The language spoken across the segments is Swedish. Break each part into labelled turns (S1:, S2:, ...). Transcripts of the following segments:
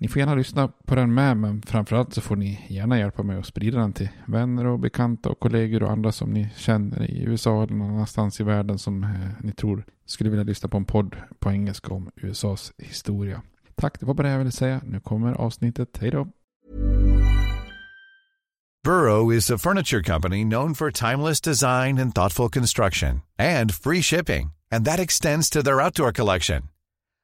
S1: Ni får gärna lyssna på den med, men framförallt så får ni gärna hjälpa mig att sprida den till vänner och bekanta och kollegor och andra som ni känner i USA eller någon annanstans i världen som eh, ni tror skulle vilja lyssna på en podd på engelska om USAs historia. Tack, det var bara det jag ville säga. Nu kommer avsnittet. Hej då!
S2: Burrow is a furniture company known for timeless design and thoughtful construction and free shipping, and that extends to their outdoor collection.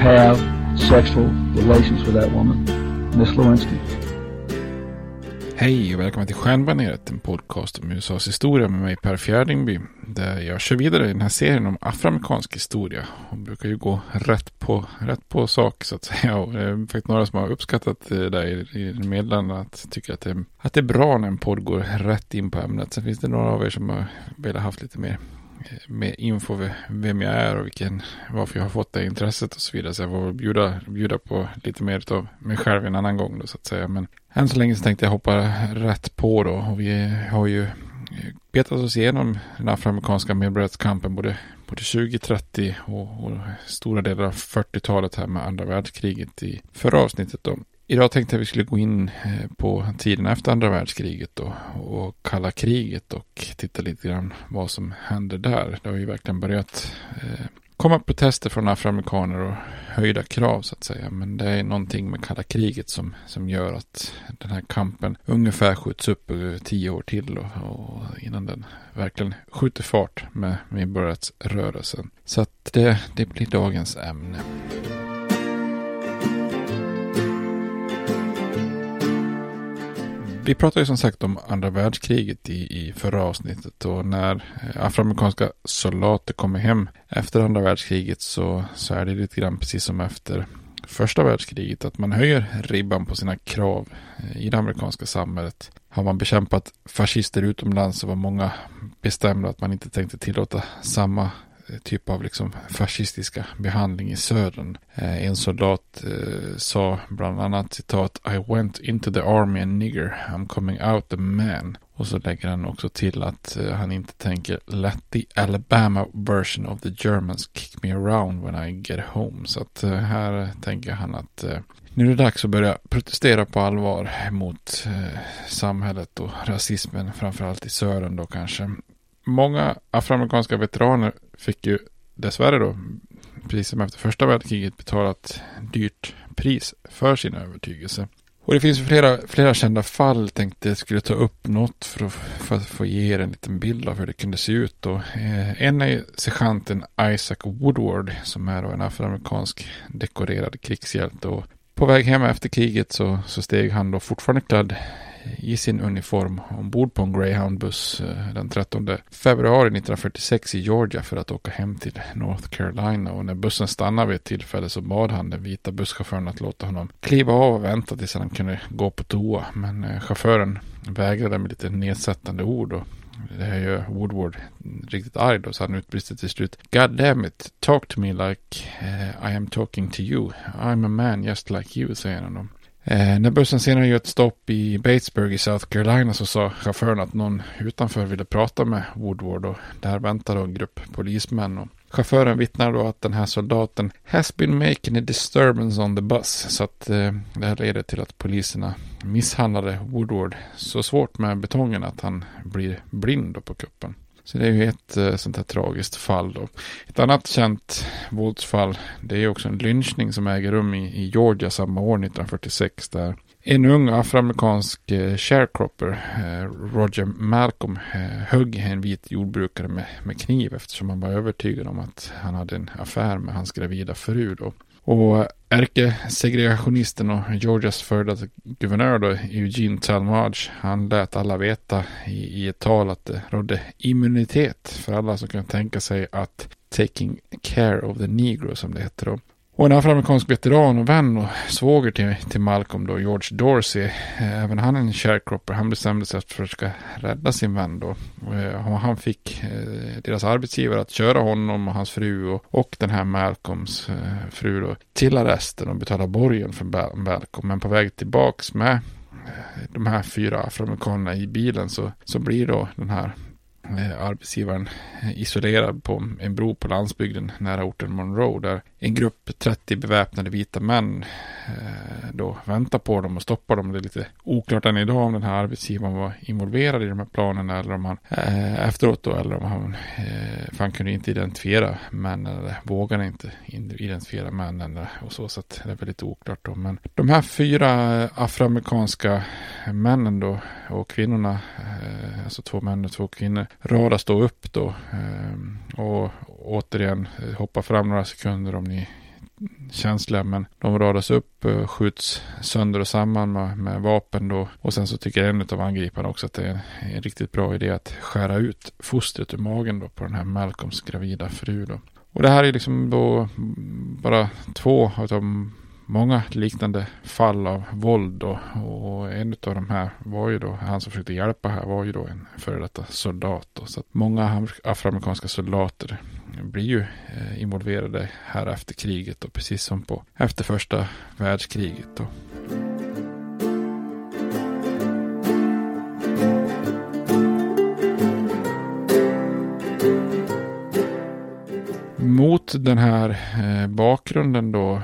S3: have sexual relations with that woman, Miss Lewinsky.
S1: Hej och välkommen till Stjärnbaneret, en podcast om USAs historia med mig Per Fjärdingby. Där jag kör vidare i den här serien om afroamerikansk historia. Och brukar ju gå rätt på, rätt på sak så att säga. Och det är faktiskt några som har uppskattat eh, det i, i meddelandena. Att tycker att det, att det är bra när en podd går rätt in på ämnet. Sen finns det några av er som har velat haft lite mer med info vem jag är och vilken, varför jag har fått det intresset och så vidare. Så jag får bjuda, bjuda på lite mer av mig själv en annan gång då så att säga. Men än så länge så tänkte jag hoppa rätt på då. Och vi har ju betat oss igenom den afroamerikanska medborgarrättskampen både, både 2030 och, och stora delar av 40-talet här med andra världskriget i förra avsnittet då. Idag tänkte jag att vi skulle gå in eh, på tiden efter andra världskriget och, och kalla kriget och titta lite grann vad som händer där. Det har ju verkligen börjat eh, komma protester från afroamerikaner och höjda krav så att säga. Men det är någonting med kalla kriget som, som gör att den här kampen ungefär skjuts upp eh, tio år till och, och innan den verkligen skjuter fart med medborgarrättsrörelsen. Så att det, det blir dagens ämne. Vi pratade ju som sagt om andra världskriget i, i förra avsnittet och när eh, afroamerikanska soldater kommer hem efter andra världskriget så, så är det lite grann precis som efter första världskriget att man höjer ribban på sina krav eh, i det amerikanska samhället. Har man bekämpat fascister utomlands så var många bestämda att man inte tänkte tillåta samma typ av liksom fascistiska behandling i södern. Eh, en soldat eh, sa bland annat citat I went into the army a nigger, I'm coming out a man. Och så lägger han också till att eh, han inte tänker Let the Alabama version of the Germans kick me around when I get home. Så att här tänker han att nu är det dags att börja protestera på allvar mot samhället och rasismen, framförallt i södern då kanske. Många afroamerikanska veteraner fick ju dessvärre då, precis som efter första världskriget, betala ett dyrt pris för sin övertygelse. Och det finns flera, flera kända fall. Tänkte jag skulle ta upp något för att, för att få ge er en liten bild av hur det kunde se ut. Då. Eh, en är sergeanten Isaac Woodward som är en afroamerikansk dekorerad krigshjälte. Och på väg hem efter kriget så, så steg han då fortfarande klädd i sin uniform ombord på en Greyhound-buss eh, den 13 februari 1946 i Georgia för att åka hem till North Carolina. Och när bussen stannade vid ett tillfälle så bad han den vita busschauffören att låta honom kliva av och vänta tills han kunde gå på toa. Men eh, chauffören vägrade med lite nedsättande ord. Och det här gör Woodward riktigt arg då, så han utbrister till slut. God damn it, talk to me like uh, I am talking to you. I'm a man just like you, säger han då. Eh, när bussen senare gör ett stopp i Batesburg i South Carolina så sa chauffören att någon utanför ville prata med Woodward och där väntade en grupp polismän. Och chauffören vittnar då att den här soldaten has been making a disturbance on the bus. Så att eh, det här leder till att poliserna misshandlade Woodward så svårt med betongen att han blir blind på kuppen. Så det är ju ett eh, sånt här tragiskt fall då. Ett annat känt våldsfall det är också en lynchning som äger rum i, i Georgia samma år 1946 där en ung afroamerikansk eh, sharecropper, eh, Roger Malcolm, eh, högg en vit jordbrukare med, med kniv eftersom han var övertygad om att han hade en affär med hans gravida fru. Då. Och ärkesegregationisten och Georgias före guvernör då, Eugene Talmadge, han lät alla veta i, i ett tal att det rådde immunitet för alla som kan tänka sig att taking care of the negro som det heter då. Och en afroamerikansk veteran och vän och svåger till, till Malcolm då, George Dorsey, eh, även han en sharecropper, han bestämde sig för att försöka rädda sin vän då. Eh, och han fick eh, deras arbetsgivare att köra honom och hans fru och, och den här Malcolms fru då till arresten och betala borgen för Malcolm. Men på väg tillbaks med de här fyra afroamerikanerna i bilen så, så blir då den här arbetsgivaren isolerad på en bro på landsbygden nära orten Monroe där en grupp 30 beväpnade vita män eh, då väntar på dem och stoppar dem. Det är lite oklart än idag om den här arbetsgivaren var involverad i de här planerna eller om han eh, efteråt då eller om han, eh, för han kunde inte identifiera männen eller vågade inte identifiera männen och så så att det är väldigt oklart då. Men de här fyra afroamerikanska männen då och kvinnorna, eh, alltså två män och två kvinnor radas då upp då. Och återigen hoppar fram några sekunder om ni känsliga. Men de radas upp, eh, skjuts sönder och samman med, med vapen då. Och sen så tycker en av angriparna också att det är en, en riktigt bra idé att skära ut fostret ur magen då på den här Malcolms gravida fru då. Och det här är liksom då bara två av de många liknande fall av våld då och en av de här var ju då, han som försökte hjälpa här var ju då en före detta soldat. Då, så att många afroamerikanska soldater blir ju eh, involverade här efter kriget och precis som på efter första världskriget. Då. Mot den här eh, bakgrunden då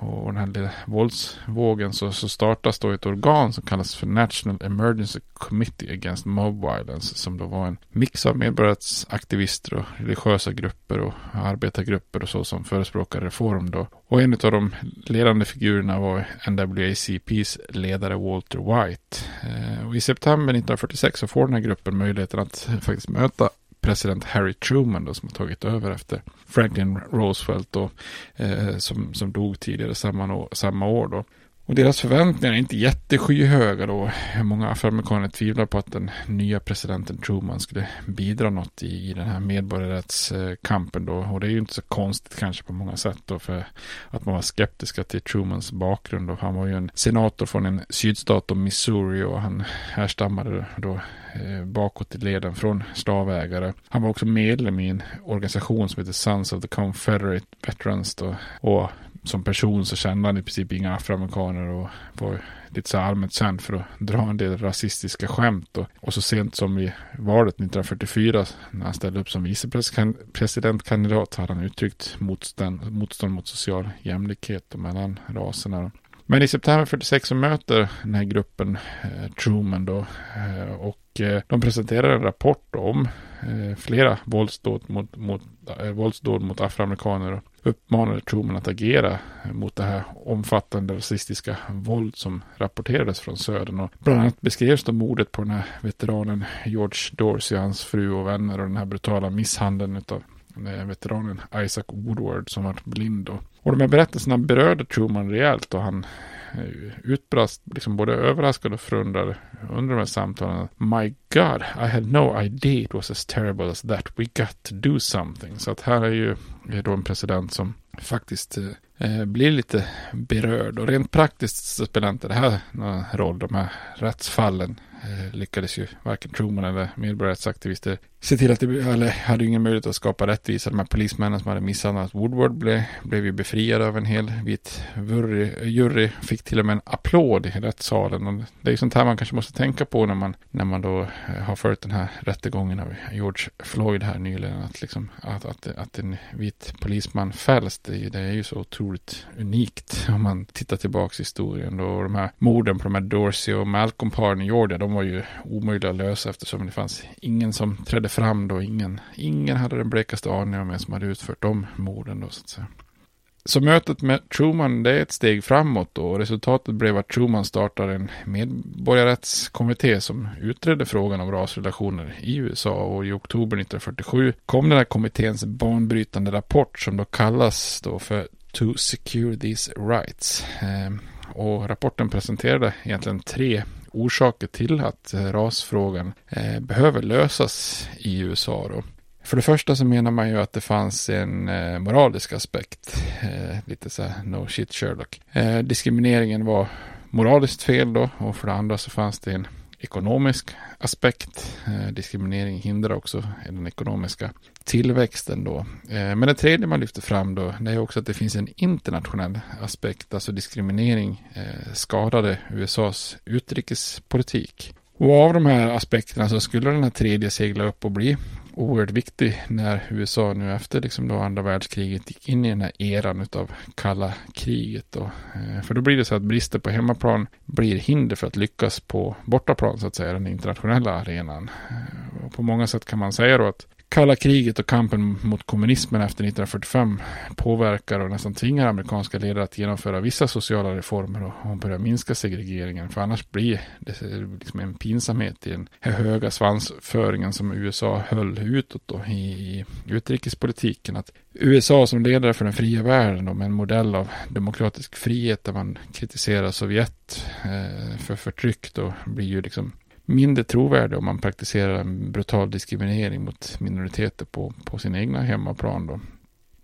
S1: och den här lilla våldsvågen så, så startas då ett organ som kallas för National Emergency Committee Against Mob Violence som då var en mix av medborgaraktivister och religiösa grupper och arbetargrupper och så som förespråkar reform då. Och en av de ledande figurerna var NWACPs ledare Walter White. Eh, och i september 1946 så får den här gruppen möjligheten att faktiskt möta president Harry Truman då, som har tagit över efter Franklin Roosevelt då, eh, som, som dog tidigare samma, år, samma år. Då. Och deras förväntningar är inte jätteskyhöga då. Många afroamerikaner tvivlar på att den nya presidenten Truman skulle bidra något i, i den här medborgarrättskampen då. Och det är ju inte så konstigt kanske på många sätt då för att man var skeptiska till Trumans bakgrund. Då. Han var ju en senator från en sydstat om Missouri och han härstammade då eh, bakåt i leden från slavägare. Han var också medlem i en organisation som heter Sons of the Confederate Veterans då. Och som person så kände han i princip inga afroamerikaner och var lite så allmänt känd för att dra en del rasistiska skämt. Och, och så sent som i valet 1944 när han ställde upp som vicepresidentkandidat hade han uttryckt motstånd, motstånd mot social jämlikhet mellan raserna. Men i september 46 så möter den här gruppen eh, Truman då eh, och eh, de presenterar en rapport om eh, flera våldsdåd mot, mot, eh, våldsdåd mot afroamerikaner och uppmanade Truman att agera eh, mot det här omfattande rasistiska våld som rapporterades från södern. Och bland annat beskrevs då mordet på den här veteranen George Dorsey, hans fru och vänner och den här brutala misshandeln av eh, veteranen Isaac Woodward som var blind. Och, och de här berättelserna berörde Truman rejält och han eh, utbrast liksom både överraskad och förundrad under de här samtalen. My God, I had no idea it was as terrible as that. We got to do something. Så att här är ju är då en president som faktiskt eh, eh blir lite berörd. Och rent praktiskt så spelar inte det här någon roll. De här rättsfallen eh, lyckades ju varken Truman eller medborgarrättsaktivister se till att det eller hade ingen möjlighet att skapa rättvisa. De här polismännen som hade misshandlat Woodward blev, blev ju befriade av en hel vit jury. Fick till och med en applåd i rättssalen. Och det är ju sånt här man kanske måste tänka på när man, när man då eh, har följt den här rättegången av George Floyd här nyligen. Att, liksom, att, att, att en vit polisman fälls, det, det är ju så otroligt unikt om man tittar tillbaka i historien. Då, och de här morden på de här Dorsey och Malcolm-paren i Georgia, de var ju omöjliga att lösa eftersom det fanns ingen som trädde trädde fram då. Ingen, ingen hade den blekaste aning om vem som hade utfört de morden då så att säga. Så mötet med Truman det är ett steg framåt då. Och resultatet blev att Truman startade en medborgarrättskommitté som utredde frågan om rasrelationer i USA. Och i oktober 1947 kom den här kommitténs banbrytande rapport som då kallas då för To Secure These Rights. Eh, och rapporten presenterade egentligen tre orsaker till att eh, rasfrågan eh, behöver lösas i USA. Då. För det första så menar man ju att det fanns en eh, moralisk aspekt. Eh, lite så här no shit Sherlock. diskrimineringen var moraliskt fel då och för det andra så fanns det en ekonomisk aspekt. Eh, diskriminering hindrar också den ekonomiska tillväxten då. Eh, men det tredje man lyfter fram då, det är också att det finns en internationell aspekt. Alltså diskriminering eh, skadade USAs utrikespolitik. Och av de här aspekterna så skulle den här tredje segla upp och bli oerhört viktig när USA nu efter liksom då andra världskriget gick in i den här eran av kalla kriget. Då. Eh, för då blir det så att brister på hemmaplan blir hinder för att lyckas på bortaplan så att säga, den internationella arenan. Eh, och på många sätt kan man säga då att Kalla kriget och kampen mot kommunismen efter 1945 påverkar och nästan tvingar amerikanska ledare att genomföra vissa sociala reformer och börja minska segregeringen. För annars blir det liksom en pinsamhet i den här höga svansföringen som USA höll utåt då i utrikespolitiken. Att USA som ledare för den fria världen då, med en modell av demokratisk frihet där man kritiserar Sovjet eh, för förtryck då blir ju liksom mindre trovärdig om man praktiserar en brutal diskriminering mot minoriteter på, på sin egna hemmaplan. Då.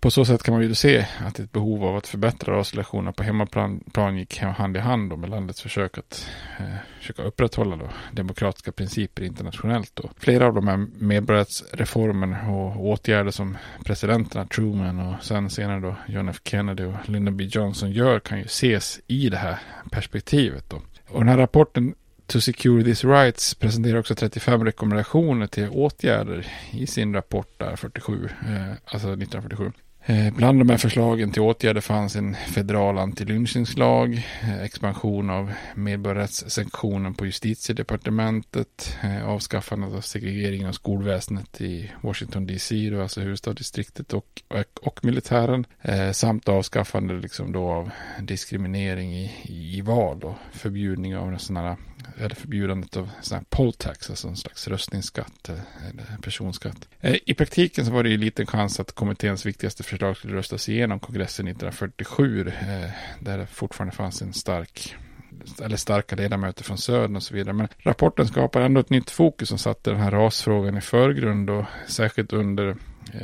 S1: På så sätt kan man ju se att ett behov av att förbättra rasrelationerna på hemmaplan plan gick hand i hand med landets försök att eh, försöka upprätthålla då, demokratiska principer internationellt. Då. Flera av de här medborgarrättsreformerna och åtgärder som presidenterna Truman och sen senare då John F Kennedy och Lyndon B Johnson gör kan ju ses i det här perspektivet. Då. Och den här rapporten To Secure These Rights presenterar också 35 rekommendationer till åtgärder i sin rapport där 47, eh, alltså 1947. Eh, bland de här förslagen till åtgärder fanns en federal antilynchningslag, eh, expansion av medborgarrättssektionen på justitiedepartementet, eh, avskaffandet av segregeringen av skolväsendet i Washington DC, då, alltså huvudstadsdistriktet och, och, och militären, eh, samt avskaffande liksom då av diskriminering i, i val och förbjudning av sådana eller förbjudandet av sån här poll tax, alltså en slags röstningsskatt eh, eller personskatt. Eh, I praktiken så var det ju liten chans att kommitténs viktigaste förslag skulle röstas igenom kongressen 1947, eh, där det fortfarande fanns en stark eller starka ledamöter från södern och så vidare. Men rapporten skapar ändå ett nytt fokus som satte den här rasfrågan i förgrund och särskilt under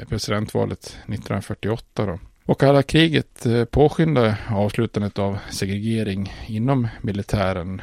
S1: presidentvalet 1948 då. Och kalla kriget påskyndade avslutandet av segregering inom militären.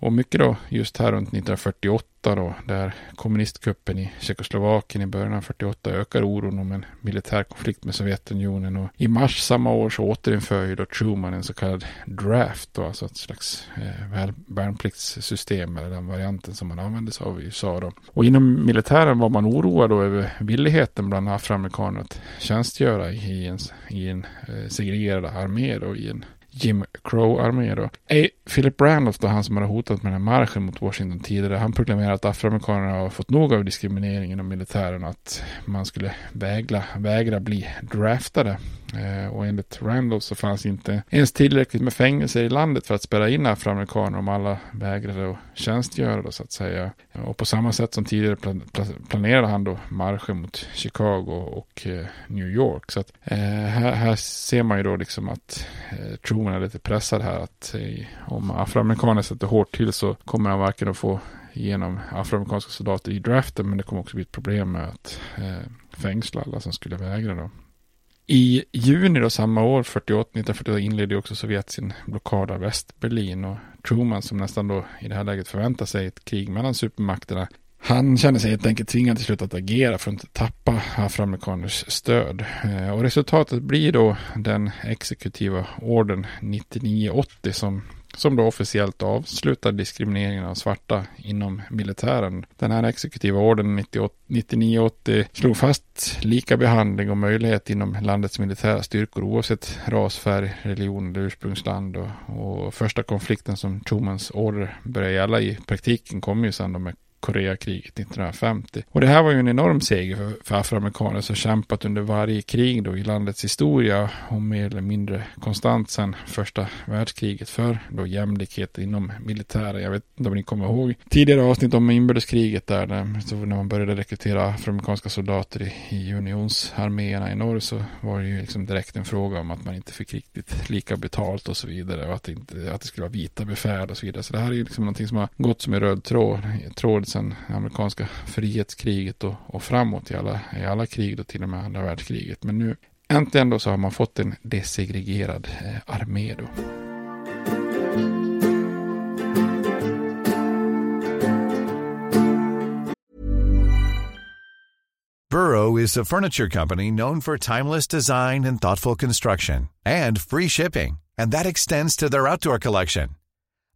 S1: Och mycket då just här runt 1948 då, där kommunistkuppen i Tjeckoslovakien i början av 48 ökar oron om en militär konflikt med Sovjetunionen. Och i mars samma år så återinför ju då Truman en så kallad draft, då, alltså ett slags eh, värnpliktssystem, eller den varianten som man använde sig av i USA då. Och inom militären var man oroad då över villigheten bland afroamerikaner att tjänstgöra i en, i en eh, segregerad armé då, i en Jim Crow-armé då. A. Philip Randolph, då han som hade hotat med den här marschen mot Washington tidigare, han proklamerade att afroamerikanerna har fått nog av diskrimineringen av militären och att man skulle vägra, vägra bli draftade. Eh, och enligt Randolph så fanns inte ens tillräckligt med fängelser i landet för att spärra in afroamerikaner om alla vägrade att tjänstgöra då, så att säga. Och på samma sätt som tidigare planerade han då marscher mot Chicago och eh, New York. Så att eh, här, här, ser man ju då liksom att eh, Truman är lite pressad här att eh, om afroamerikaner sätter hårt till så kommer han varken att få igenom afroamerikanska soldater i draften men det kommer också bli ett problem med att eh, fängsla alla som skulle vägra då. I juni då samma år, 48, 1948, inledde också Sovjet sin blockad av Västberlin och Truman som nästan då i det här läget förväntar sig ett krig mellan supermakterna. Han känner sig helt enkelt tvingad till slut att agera för att inte tappa afroamerikaners stöd. Eh, och resultatet blir då den exekutiva orden 9980 som som då officiellt avslutar diskrimineringen av svarta inom militären. Den här exekutiva orden 9980 slog fast lika behandling och möjlighet inom landets militära styrkor oavsett ras, färg, religion eller ursprungsland. Och, och första konflikten som Trumans order började gälla i praktiken kom ju sedan med Koreakriget 1950. Och det här var ju en enorm seger för, för afroamerikaner som kämpat under varje krig då i landets historia och mer eller mindre konstant sedan första världskriget för då jämlikhet inom militären. Jag vet inte om ni kommer ihåg tidigare avsnitt om inbördeskriget där, där så när man började rekrytera afroamerikanska soldater i, i unionsarméerna i norr så var det ju liksom direkt en fråga om att man inte fick riktigt lika betalt och så vidare och att det, inte, att det skulle vara vita befäl och så vidare. Så det här är ju liksom någonting som har gått som en röd tråd, tråd sedan amerikanska frihetskriget och, och framåt i alla, i alla krig, då till och med andra världskriget. Men nu äntligen då så har man fått en desegregerad eh, armé då.
S2: Burrow is a furniture company known for timeless design and thoughtful construction and free shipping. And that extends to their outdoor collection.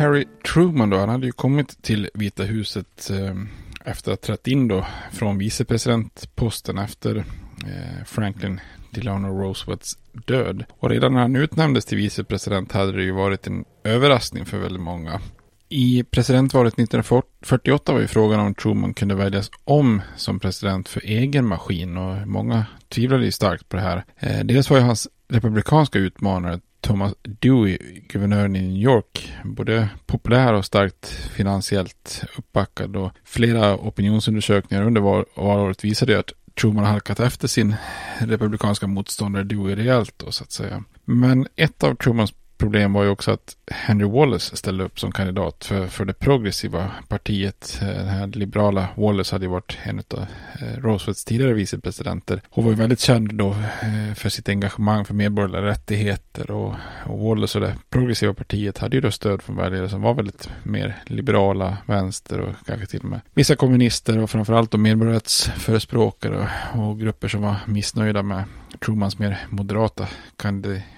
S1: Harry Truman då, han hade ju kommit till Vita huset eh, efter att ha trätt in då från vicepresidentposten efter eh, Franklin Delano Roosevelts död. Och redan när han utnämndes till vicepresident hade det ju varit en överraskning för väldigt många. I presidentvalet 1948 var ju frågan om Truman kunde väljas om som president för egen maskin och många tvivlade ju starkt på det här. Eh, dels var ju hans republikanska utmanare Thomas Dewey, guvernören i New York, både populär och starkt finansiellt uppbackad och flera opinionsundersökningar under valåret visade att Truman halkat efter sin republikanska motståndare Dewey rejält då så att säga. Men ett av Trumans problem var ju också att Henry Wallace ställde upp som kandidat för, för det progressiva partiet. Eh, den här liberala Wallace hade ju varit en av eh, Roosevelts tidigare vicepresidenter Hon var ju väldigt känd då eh, för sitt engagemang för medborgerliga rättigheter och, och Wallace och det progressiva partiet hade ju då stöd från väljare som var väldigt mer liberala, vänster och kanske till och med vissa kommunister och framförallt då medborgarrättsförespråkare och, och grupper som var missnöjda med Trumans mer moderata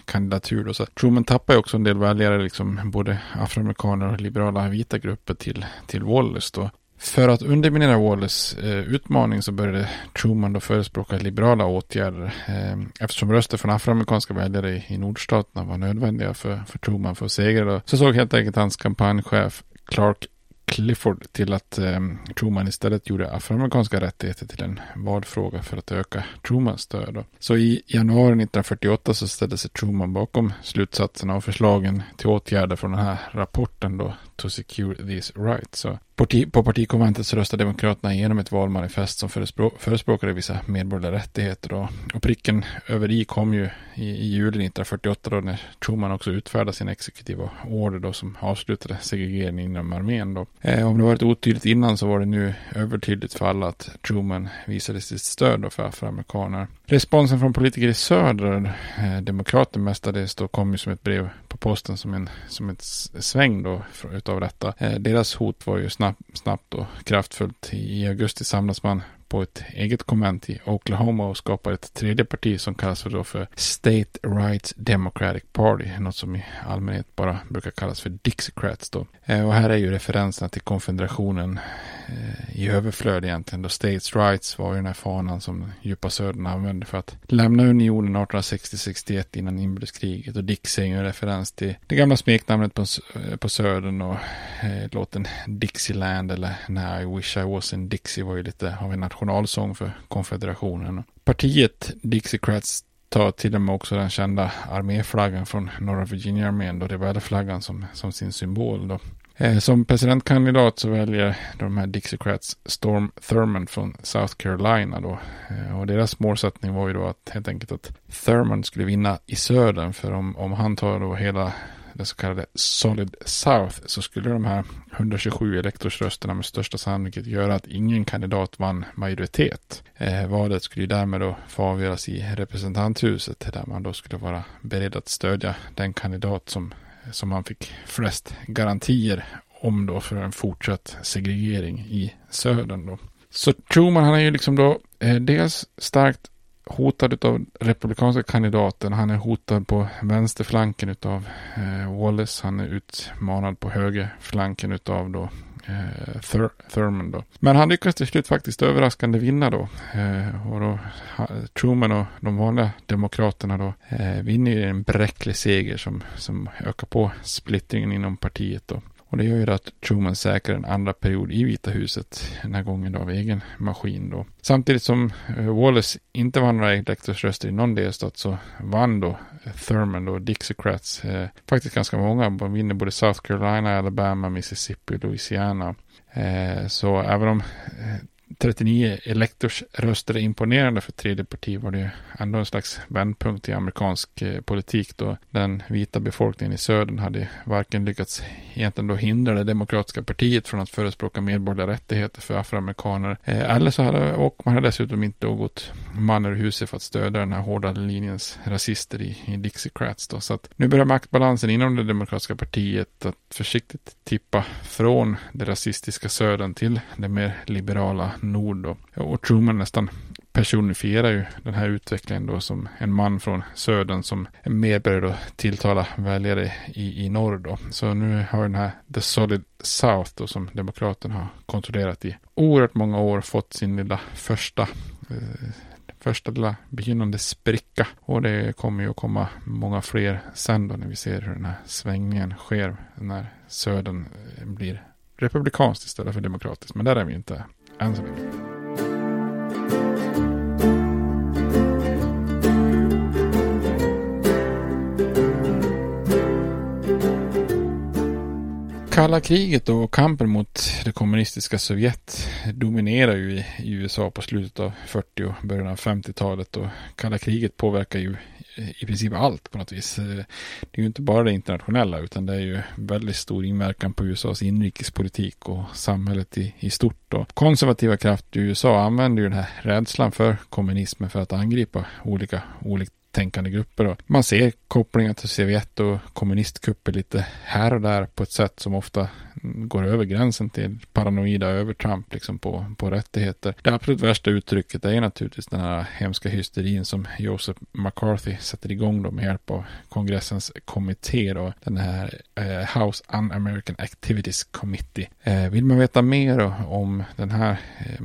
S1: kandidatur. Då. Så Truman tappar ju också en del väljare, liksom både afroamerikaner och liberala vita grupper till, till Wallace. Då. För att underminera Wallace eh, utmaning så började Truman då förespråka liberala åtgärder. Eh, eftersom röster från afroamerikanska väljare i, i nordstaterna var nödvändiga för, för Truman för att segra. Då, så såg helt enkelt hans kampanjchef Clark Clifford till att eh, Truman istället gjorde afroamerikanska rättigheter till en valfråga för att öka Trumans stöd. Så i januari 1948 så ställde sig Truman bakom slutsatserna och förslagen till åtgärder från den här rapporten då to secure these rights. Så på partikonventet så röstade Demokraterna igenom ett valmanifest som förespråkade vissa medborgerliga rättigheter. då. och pricken över i kom ju i, i juli 1948 då när Truman också utfärdade sin exekutiva order då som avslutade segregeringen inom armén. Då. Eh, om det varit otydligt innan så var det nu övertydligt för alla att Truman visade sitt stöd för afroamerikaner. Responsen från politiker i söder, eh, demokrater mestadels då, kom ju som ett brev på posten som en som ett sväng då utav detta. Eh, deras hot var ju snabbt, snabbt och kraftfullt. I augusti samlas man på ett eget konvent i Oklahoma och skapar ett tredje parti som kallas för, då för State Rights Democratic Party. Något som i allmänhet bara brukar kallas för Dixiecrats då. Eh, och här är ju referenserna till konfederationen Eh, i överflöd egentligen. Då States Rights var ju den här fanan som djupa södern använde för att lämna unionen 1860-61 innan inbördeskriget. Och Dixie är ju en referens till det gamla smeknamnet på, eh, på södern och eh, låten Dixieland eller När I wish I was in Dixie var ju lite av en nationalsång för konfederationen. Partiet Dixiecrats tar till och med också den kända arméflaggan från Norra Virginia-armén, då det var som, som sin symbol. Då. Eh, som presidentkandidat så väljer de här Dixiecrats Storm Thurmond från South Carolina då. Eh, och deras målsättning var ju då att helt enkelt att Thurmond skulle vinna i södern. För om, om han tar då hela det så kallade Solid South så skulle de här 127 elektorsrösterna med största sannolikhet göra att ingen kandidat vann majoritet. Eh, valet skulle ju därmed då få avgöras i representanthuset där man då skulle vara beredd att stödja den kandidat som, som han fick flest garantier om då för en fortsatt segregering i södern då. Så Truman han är ju liksom då eh, dels starkt hotad av republikanska kandidaten. Han är hotad på vänsterflanken av eh, Wallace. Han är utmanad på högerflanken av då eh, Thur Thurman då. Men han lyckas till slut faktiskt överraskande vinna då. Eh, och då Truman och de vanliga demokraterna då eh, vinner en bräcklig seger som, som ökar på splittringen inom partiet då. Och det gör ju att Truman säkrar en andra period i Vita huset, den här gången då av egen maskin då. Samtidigt som eh, Wallace inte vann några elektorsröster i någon delstat så vann då Thurman och Dixocrats, eh, faktiskt ganska många. De vinner både South Carolina, Alabama, Mississippi och Louisiana. Eh, så även om eh, 39 elektorsröster är imponerande för tredje parti. Var det ändå en slags vändpunkt i amerikansk eh, politik då? Den vita befolkningen i södern hade varken lyckats egentligen då hindra det demokratiska partiet från att förespråka medborgerliga rättigheter för afroamerikaner. Eh, eller så hade och man hade dessutom inte då gått man ur huset för att stödja den här hårda linjens rasister i, i Dixiecrats då. Så att nu börjar maktbalansen inom det demokratiska partiet att försiktigt tippa från det rasistiska södern till det mer liberala nord. Då. Och Truman nästan personifierar ju den här utvecklingen då som en man från södern som är mer beredd att tilltala väljare i, i norr då. Så nu har den här The Solid South då som demokraterna har kontrollerat i oerhört många år fått sin lilla första eh, första lilla begynnande spricka. Och det kommer ju att komma många fler sen då när vi ser hur den här svängningen sker när södern eh, blir republikanskt istället för demokratiskt. Men där är vi inte än så länge. Kalla kriget och kampen mot det kommunistiska Sovjet dominerar ju i USA på slutet av 40 och början av 50-talet och kalla kriget påverkar ju i princip allt på något vis. Eh, det är ju inte bara det internationella utan det är ju väldigt stor inverkan på USAs inrikespolitik och samhället i, i stort. Och konservativa krafter i USA använder ju den här rädslan för kommunismen för att angripa olika, olika tänkande grupper. Och man ser kopplingar till Sovjet och kommunistkupper lite här och där på ett sätt som ofta går över gränsen till paranoida övertramp liksom på, på rättigheter. Det absolut värsta uttrycket är naturligtvis den här hemska hysterin som Joseph McCarthy sätter igång då med hjälp av kongressens kommitté då, den här eh, House Un-American Activities Committee. Eh, vill man veta mer om den här eh,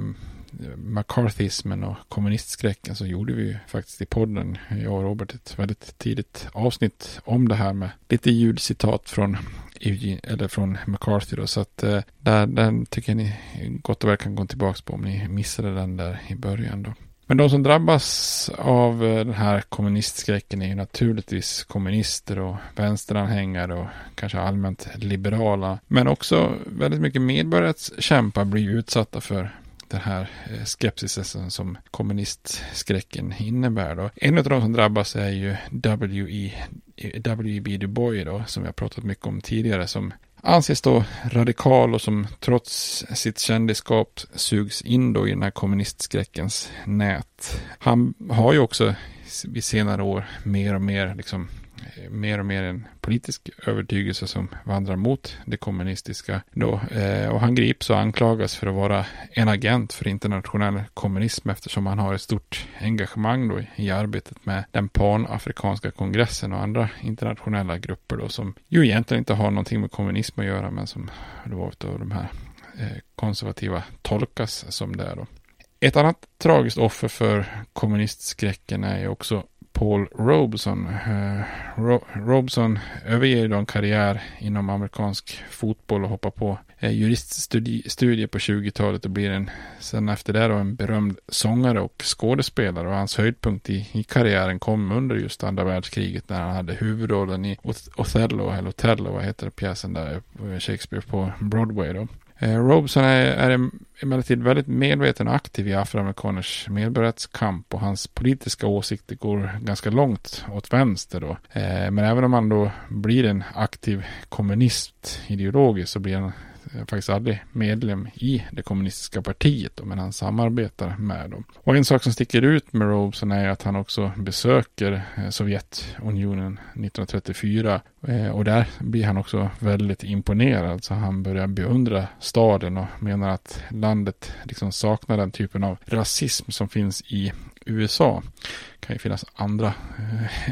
S1: McCarthyismen och kommunistskräcken så gjorde vi ju faktiskt i podden, jag och Robert, ett väldigt tidigt avsnitt om det här med lite ljudcitat från Eugene, eller från McCarthy då, så att eh, där, den tycker jag ni gott och väl kan gå tillbaka på om ni missade den där i början då. Men de som drabbas av eh, den här kommunistskräcken är ju naturligtvis kommunister och vänsteranhängare och kanske allmänt liberala. Men också väldigt mycket medborgarrättskämpar blir utsatta för den här eh, skepsisen som kommunistskräcken innebär. Då. En av de som drabbas är ju W.E. W.E.B. Du Bois då, som jag pratat mycket om tidigare, som anses då radikal och som trots sitt kändisskap sugs in då i den här kommunistskräckens nät. Han har ju också vid senare år mer och mer liksom Eh, mer och mer en politisk övertygelse som vandrar mot det kommunistiska. Då. Eh, och han grips och anklagas för att vara en agent för internationell kommunism eftersom han har ett stort engagemang då i arbetet med den panafrikanska kongressen och andra internationella grupper då som ju egentligen inte har någonting med kommunism att göra men som då av de här eh, konservativa tolkas som det då. Ett annat tragiskt offer för kommunistskräcken är ju också Paul Robeson. Eh, Ro Robeson överger då en karriär inom amerikansk fotboll och hoppar på juriststudier på 20-talet och blir en, sen efter det då en berömd sångare och skådespelare. Och hans höjdpunkt i, i karriären kom under just andra världskriget när han hade huvudrollen i Othello, eller Othello, vad heter det, pjäsen där, eh, Shakespeare på Broadway då. Eh, Robeson är, är emellertid väldigt medveten och aktiv i afroamerikaners medborgarrättskamp och hans politiska åsikter går ganska långt åt vänster då. Eh, men även om han då blir en aktiv kommunist ideologiskt så blir han Eh, faktiskt aldrig medlem i det kommunistiska partiet då, men han samarbetar med dem. Och en sak som sticker ut med Robeson är att han också besöker eh, Sovjetunionen 1934 eh, och där blir han också väldigt imponerad så han börjar beundra staden och menar att landet liksom saknar den typen av rasism som finns i USA. Det kan ju finnas andra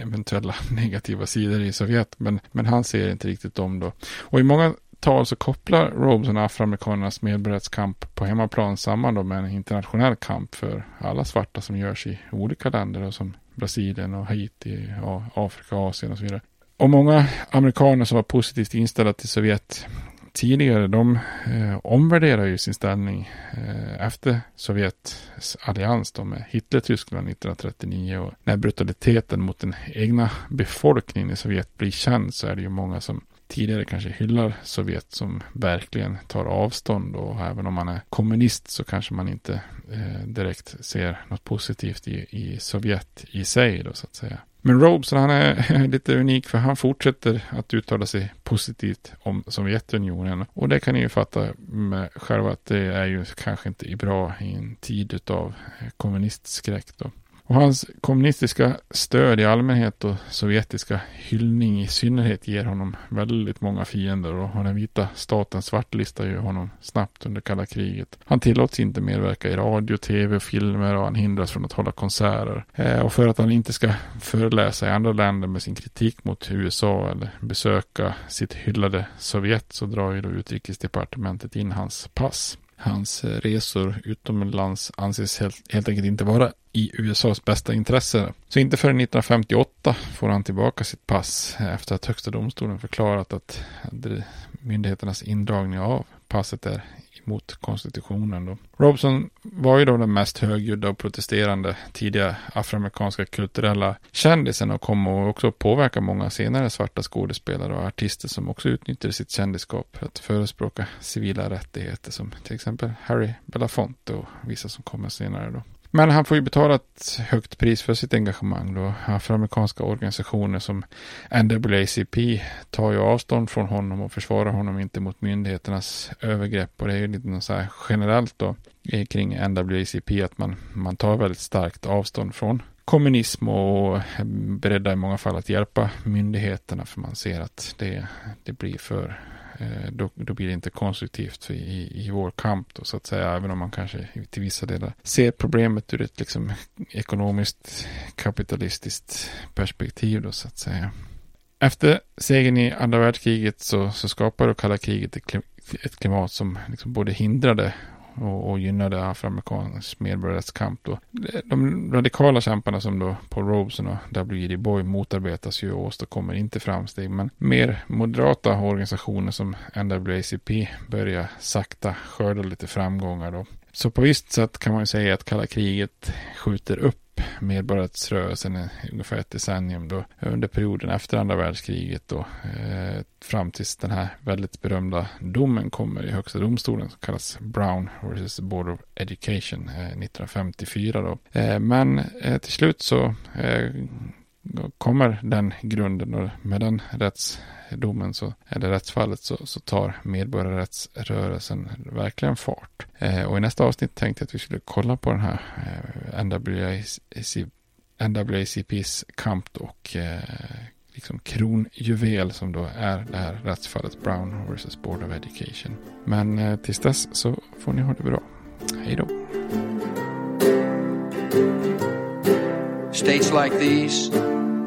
S1: eventuella negativa sidor i Sovjet, men, men han ser inte riktigt dem då. Och i många tal så kopplar Robeson afroamerikanernas medborgarrättskamp på hemmaplan samman då med en internationell kamp för alla svarta som görs i olika länder som Brasilien och Haiti, och Afrika, Asien och så vidare. Och många amerikaner som var positivt inställda till Sovjet tidigare, de eh, omvärderar ju sin ställning eh, efter Sovjets allians då med Hitler-Tyskland 1939 och när brutaliteten mot den egna befolkningen i Sovjet blir känd så är det ju många som tidigare kanske hyllar Sovjet som verkligen tar avstånd och även om man är kommunist så kanske man inte eh, direkt ser något positivt i, i Sovjet i sig då så att säga. Men Robeson han är lite unik för han fortsätter att uttala sig positivt om Sovjetunionen. Och det kan ni ju fatta med själva att det är ju kanske inte bra i en tid av eh, kommunistskräck då. Och hans kommunistiska stöd i allmänhet och sovjetiska hyllning i synnerhet ger honom väldigt många fiender och den vita staten svartlistar ju honom snabbt under kalla kriget. Han tillåts inte medverka i radio, tv och filmer och han hindras från att hålla konserter. Eh, och för att han inte ska föreläsa i andra länder med sin kritik mot USA eller besöka sitt hyllade Sovjet så drar ju då utrikesdepartementet in hans pass. Hans eh, resor utomlands anses helt, helt enkelt inte vara i USAs bästa intresse. Så inte förrän 1958 får han tillbaka sitt pass eh, efter att högsta domstolen förklarat att myndigheternas indragning av passet är mot konstitutionen. Då. Robson var ju då den mest högljudda och protesterande tidiga afroamerikanska kulturella kändisen och kom att också påverka många senare svarta skådespelare och artister som också utnyttjade sitt kändisskap för att förespråka civila rättigheter som till exempel Harry Belafonte och vissa som kommer senare då. Men han får ju betala ett högt pris för sitt engagemang då. Afroamerikanska organisationer som NAACP tar ju avstånd från honom och försvarar honom inte mot myndigheternas övergrepp. Och det är ju lite så här generellt då kring NAACP att man, man tar väldigt starkt avstånd från kommunism och är beredda i många fall att hjälpa myndigheterna för man ser att det, det blir för Eh, då, då blir det inte konstruktivt i, i vår kamp då, så att säga. Även om man kanske till vissa delar ser problemet ur ett liksom ekonomiskt kapitalistiskt perspektiv då så att säga. Efter segern i andra världskriget så, så skapade kalla kriget ett klimat som liksom både hindrade och, och gynnade afroamerikansk medborgarrättskamp. Då. De radikala kämparna som då Paul Robeson och W.E.D. Boy motarbetas ju och åstadkommer inte framsteg. Men mer moderata organisationer som NAACP börjar sakta skörda lite framgångar. Då. Så på visst sätt kan man ju säga att kalla kriget skjuter upp medborgarrättsrörelsen i ungefär ett decennium då under perioden efter andra världskriget då eh, fram tills den här väldigt berömda domen kommer i högsta domstolen som kallas Brown vs. Board of Education eh, 1954 då. Eh, men eh, till slut så eh, kommer den grunden och med den rättsdomen så så, eller rättsfallet så, så tar medborgarrättsrörelsen verkligen fart. Eh, och i nästa avsnitt tänkte jag att vi skulle kolla på den här eh, NWAC, kamp och eh, liksom kronjuvel som då är det här rättsfallet Brown vs. Board of Education. Men eh, tills dess så får ni ha det bra. Hej då.
S4: States like these